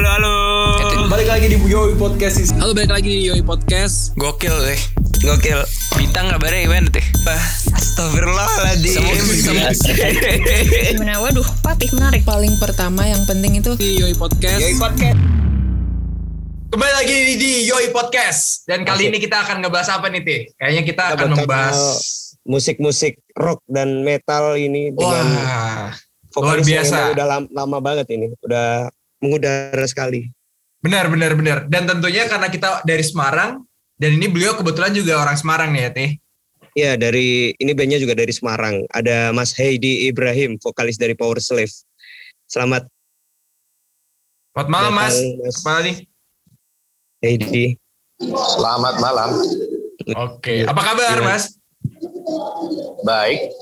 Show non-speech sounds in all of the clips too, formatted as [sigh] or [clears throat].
halo, halo. Balik lagi di Yoi Podcast Halo, balik lagi di Yoi Podcast. Gokil deh. Gokil. Bintang kabarnya gimana teh? Astagfirullahaladzim. Gimana? Waduh, papih menarik. paling pertama yang penting itu Di Yoi Podcast. Yoi Podcast. Kembali lagi di, di Yoi Podcast dan kali ini kita akan ngebahas apa nih Teh? Kayaknya kita Kita akan membahas musik-musik rock dan metal ini dengan wah luar biasa. udah lama, lama banget ini, udah mengudara sekali. benar benar benar dan tentunya karena kita dari Semarang dan ini beliau kebetulan juga orang Semarang nih ya Teh. Ya dari ini bandnya juga dari Semarang. Ada Mas Heidi Ibrahim, vokalis dari Power Slave. Selamat Selamat malam Mas. Mas Kepala nih. Heidi. Selamat malam. Oke, apa kabar Gimana? Mas? Baik.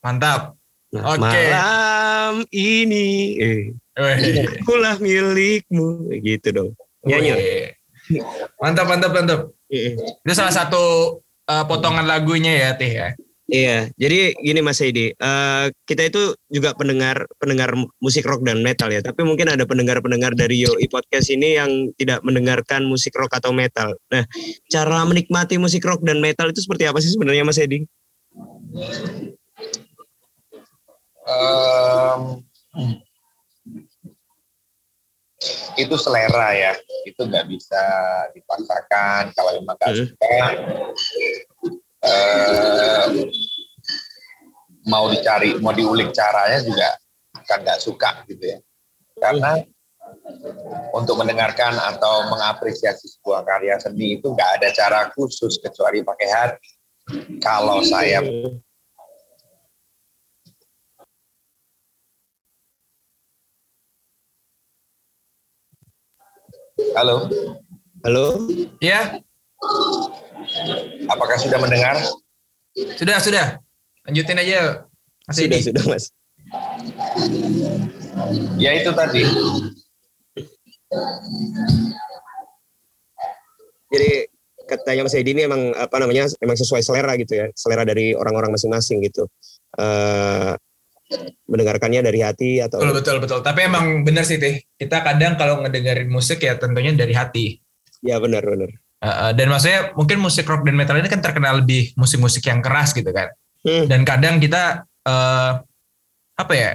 Mantap. Nah, Oke. Malam ini, eh. Akulah milikmu, gitu dong. Nyanyi. Mantap mantap mantap. Eh, Itu salah satu uh, potongan lagunya ya Teh ya. Iya, jadi gini Mas Heidi, eh, kita itu juga pendengar pendengar musik rock dan metal ya, tapi mungkin ada pendengar-pendengar dari Yoi Podcast ini yang tidak mendengarkan musik rock atau metal. Nah, cara menikmati musik rock dan metal itu seperti apa sih sebenarnya Mas Heidi? Itu selera ya. Itu nggak bisa dipaksakan kalau memang nggak Hmm. suka. em, mau dicari, mau diulik caranya juga akan nggak suka gitu ya. Karena untuk mendengarkan atau mengapresiasi sebuah karya seni itu nggak ada cara khusus kecuali pakai hati. Kalau saya Halo, Halo? Ya, apakah sudah mendengar? sudah sudah. Lanjutin aja Mas Sudah, Edi. sudah Mas. Ya itu tadi. Jadi katanya Mas Heidi ini emang apa namanya emang sesuai selera gitu ya, selera dari orang-orang masing-masing gitu. Eh mendengarkannya dari hati atau Betul betul betul. Tapi emang bener sih Teh. Kita kadang kalau ngedengerin musik ya tentunya dari hati. ya benar benar. Uh, uh, dan maksudnya mungkin musik rock dan metal ini kan terkenal lebih musik-musik yang keras gitu kan. Hmm. Dan kadang kita eh apa ya?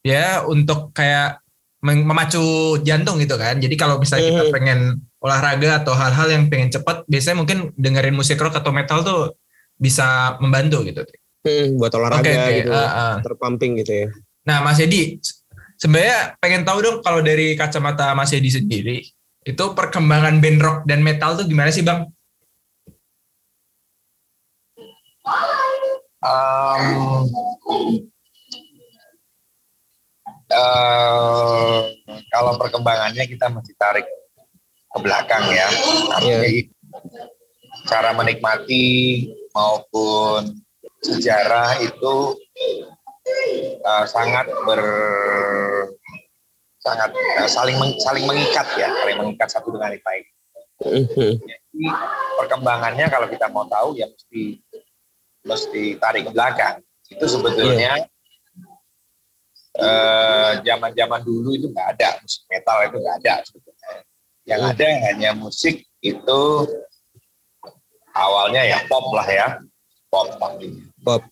Ya untuk kayak mem- memacu jantung gitu kan. Jadi kalau misalnya kita Hmm. pengen olahraga atau hal-hal yang pengen cepat, biasanya mungkin dengerin musik rock atau metal tuh bisa membantu gitu. Hmm, buat olahraga Oke oke. gitu, uh, uh. terpumping gitu ya. Nah, Mas Edi, sebenarnya pengen tahu dong kalau dari kacamata Mas Edi sendiri, itu perkembangan band rock dan metal tuh gimana sih, Bang? Em, eh, kalau perkembangannya kita mesti tarik ke belakang ya. Artinya Iya. cara menikmati maupun sejarah itu eh, sangat ber sangat eh, saling meng- saling mengikat ya, saling mengikat satu dengan yang lain. Mhm. Jadi perkembangannya kalau kita mau tahu ya mesti mesti tarik ke belakang. Itu sebetulnya eh, zaman-zaman dulu itu nggak ada musik metal itu nggak ada sebetulnya. Yang Hmm. ada hanya musik itu awalnya ya pop lah ya, pop pastinya. Pop,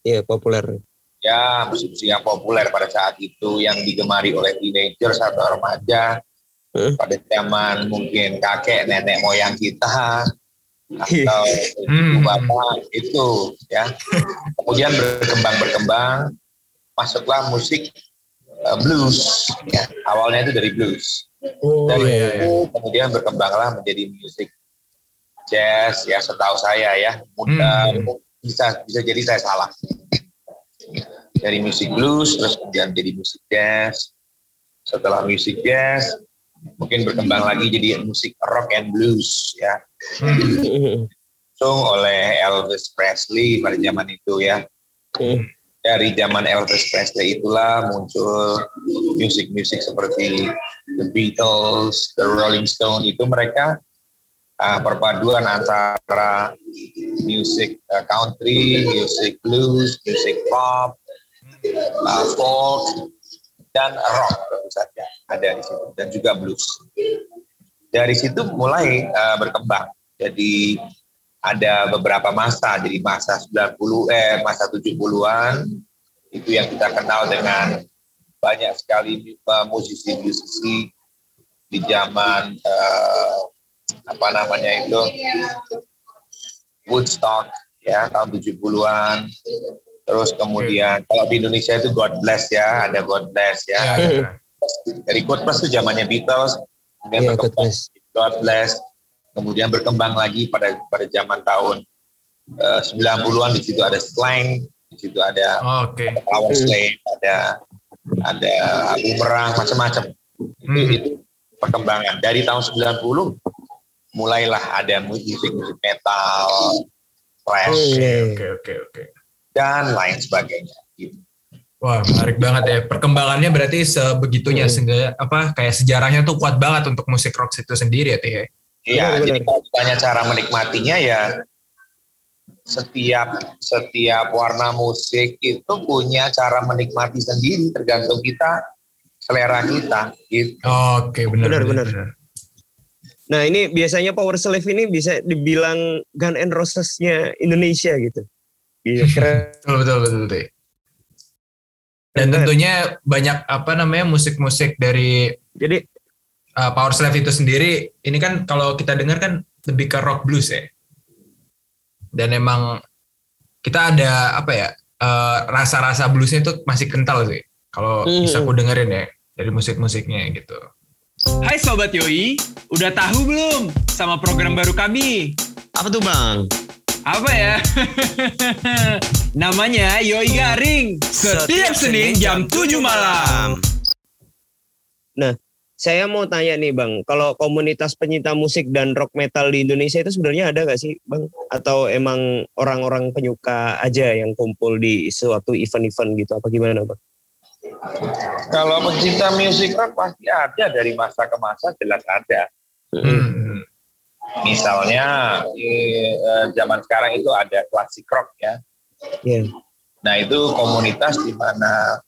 iya populer. Ya musik-musik yang populer pada saat itu yang digemari oleh teenagers atau remaja. Hmm. pada zaman mungkin kakek nenek moyang kita atau Hmm. ibu bapak itu ya. Kemudian berkembang berkembang masuklah musik eh, blues ya. Awalnya itu dari blues. Oh dari iya, itu kemudian berkembanglah menjadi musik jazz ya setahu saya ya. Mudah Hmm. Bisa bisa jadi saya salah dari musik blues terus kemudian jadi musik jazz setelah musik jazz mungkin berkembang lagi jadi musik rock and blues ya Hmm. sung oleh Elvis Presley pada zaman itu ya. Hmm. Dari zaman Elvis Presley itulah muncul musik-musik seperti The Beatles, The Rolling Stone itu mereka uh, perpaduan antara musik uh, country, musik blues, musik pop, uh, folk, dan rock tentu saja. ada di situ dan juga blues. Dari situ mulai uh, berkembang. Jadi ada beberapa masa, jadi masa 90 eh masa 70-an itu yang kita kenal dengan banyak sekali musisi-musisi di zaman uh, apa namanya itu Woodstock ya tahun 70-an. Terus kemudian kalau di Indonesia itu God Bless ya, ada God Bless ya. Ya, ya. Dari God Bless itu zamannya Beatles, kemudian Iya, God Bless. God Bless, kemudian berkembang lagi pada pada zaman tahun eh, 90-an di situ ada slang, di situ ada Oke. power slave, ada ada bumerang macam-macam. Itu, Hmm. itu perkembangan dari tahun 90 mulailah ada musik musik metal, thrash. Oke, oke, oke. dan lain sebagainya. Gitu. Wah, menarik banget ya. Perkembangannya berarti sebegitunya Hmm. sehingga apa kayak sejarahnya tuh kuat banget untuk musik rock itu sendiri ya, Tih. ya? Iya, jadi kalau ditanya cara menikmatinya ya setiap setiap warna musik itu punya cara menikmati sendiri tergantung kita selera kita gitu. Oke, benar, Benar, benar. benar. Nah ini biasanya Power Slave ini bisa dibilang Gun and Roses-nya Indonesia gitu. Iya [laughs] keren. Betul, betul, betul, betul. Dan Benar. tentunya banyak apa namanya musik-musik dari Jadi uh, Power Slave itu sendiri. Ini kan kalau kita dengar kan lebih ke rock blues ya. Dan emang kita ada apa ya uh, rasa-rasa bluesnya itu masih kental sih. Kalau Hmm. bisa aku dengerin ya dari musik-musiknya gitu. Hai Sobat Yoi, udah tahu belum sama program baru kami? apa tuh bang? Apa ya? [laughs] Namanya Yoi Garing. Setiap Senin jam 7 malam. Saya mau tanya nih bang, kalau komunitas penyinta musik dan rock metal di Indonesia itu sebenarnya ada gak sih bang? Atau emang orang-orang penyuka aja yang kumpul di suatu event-event gitu? Apa gimana bang? Kalau pencinta musik rock pasti ada dari masa ke masa jelas ada. Hmm. Misalnya eh, zaman sekarang itu ada klasik rock ya. Iya. Nah itu komunitas di mana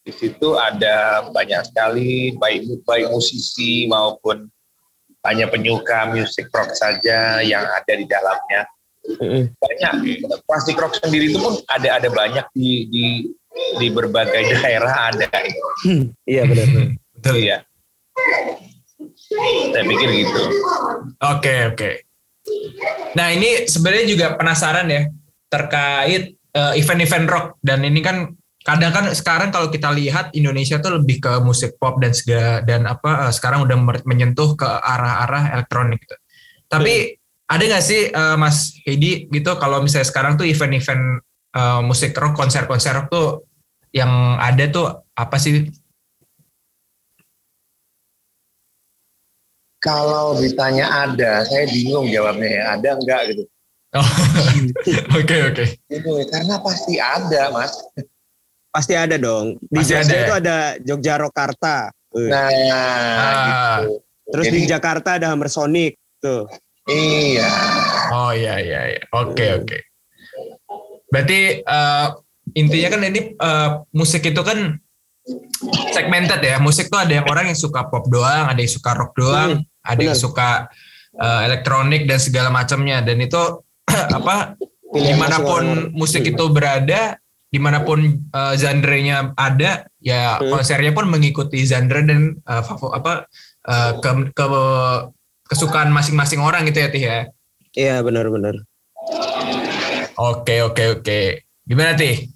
di situ ada banyak sekali baik baik musisi maupun hanya penyuka musik rock saja yang ada di dalamnya Mm-mm. banyak klasik rock sendiri itu pun ada ada banyak di di di berbagai daerah ada Iya benar. Betul ya. ya saya pikir gitu Oke oke. Nah ini sebenarnya juga penasaran ya terkait eh, event-event rock dan ini kan kadang kan sekarang kalau kita lihat Indonesia tuh lebih ke musik pop dan segala dan apa eh, sekarang udah menyentuh ke arah-arah elektronik gitu. Tapi ada nggak sih eh, Mas Hedi gitu kalau misalnya sekarang tuh event-event eh, musik rock konser-konser rock tuh yang ada tuh apa sih? kalau ditanya ada saya bingung jawabnya ya ada enggak gitu Oh, [laughs] Oke oke. bingung ya, karena pasti ada mas Pasti ada dong. Di Pasti Jogja ada ya? itu ada Jogja Rokarta. Nah Ah. gitu Terus di jadi- Jakarta ada Hammer Sonic. Tuh. iya Oh iya iya iya. Oke oke. Berarti eh, intinya kan ini eh, musik itu kan segmented ya. Musik tuh ada yang orang yang suka pop doang, ada yang suka rock doang, ada yang benar. suka eh, elektronik dan segala macamnya. Dan itu [clears throat] apa Pilihan di mana pun musik itu berada, di mana pun eh, genre-nya ada, ya Hmm. konsernya pun mengikuti genre dan eh, favo- apa eh, ke, ke kesukaan masing-masing orang gitu ya Tih ya. Iya benar-benar. Oke oke oke. Gimana Tih?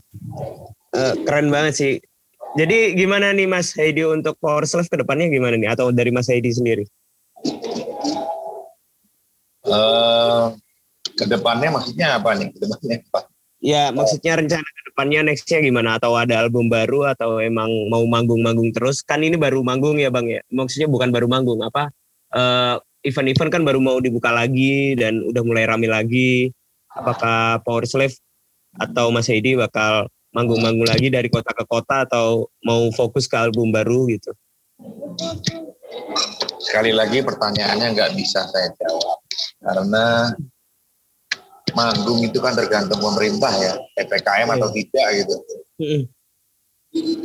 Eh, keren banget sih. Jadi gimana nih Mas Heidi untuk Power Slave ke depannya gimana nih? Atau dari Mas Heidi sendiri? Eh, ke depannya maksudnya apa nih ke depannya apa Ya maksudnya rencana ke depannya nextnya gimana? Atau ada album baru atau emang mau manggung-manggung terus? Kan ini baru manggung ya Bang ya? Maksudnya bukan baru manggung apa? eh, event-event kan baru mau dibuka lagi dan udah mulai rame lagi. Apakah Power Slave atau Mas Heidi bakal manggung-manggung lagi dari kota ke kota atau mau fokus ke album baru gitu? sekali lagi pertanyaannya nggak bisa saya jawab karena manggung itu kan tergantung pemerintah ya ppkm atau tidak gitu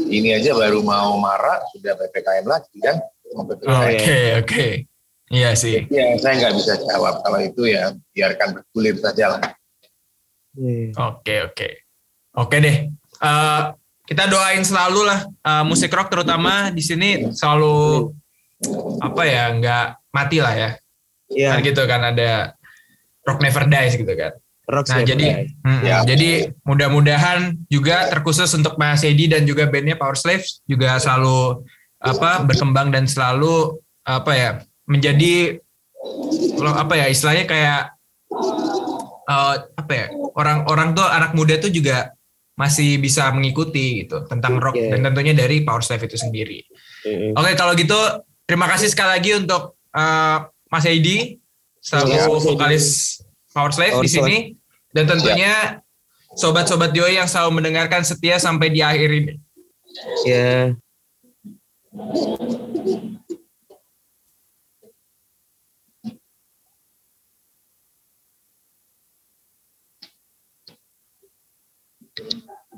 ini aja baru mau marah sudah ppkm lagi kan Mau Oke oke. Iya sih. Ya, saya nggak bisa jawab kalau itu ya biarkan bergulir saja lah. Iya. Oke oke. Oke deh. Eh, kita doain selalu lah eh, musik rock terutama di sini selalu apa ya nggak mati lah ya. Iya, Kan gitu kan ada rock never dies gitu kan. rock Nah Never jadi Die. mm, Ya. jadi mudah-mudahan juga terkhusus untuk Mas Edi dan juga bandnya Power Slaves juga selalu apa berkembang dan selalu apa ya menjadi apa ya istilahnya kayak eh, apa ya orang-orang tuh anak muda tuh juga masih bisa mengikuti gitu tentang rock dan tentunya dari Power Slave itu sendiri. Mm-mm. Oke kalau gitu terima kasih sekali lagi untuk eh, Mas Edi selaku Iya, Mas Edi. vokalis Power Slave Power di sini dan tentunya sobat-sobat Yoi yang selalu mendengarkan setia sampai di akhir ini. Ya.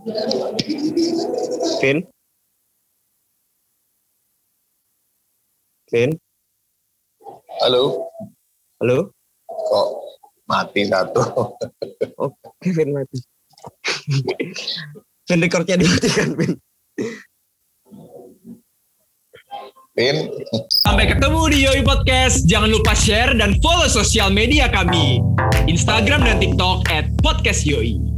Vin? Vin? Halo, Halo? kok mati satu? Oke, Vin mati. Vin recordnya dimatikan, Vin. Pin, Sampai ketemu di Yoi Podcast. Jangan lupa share dan follow sosial media kami. Instagram dan TikTok at Podcast Yoi.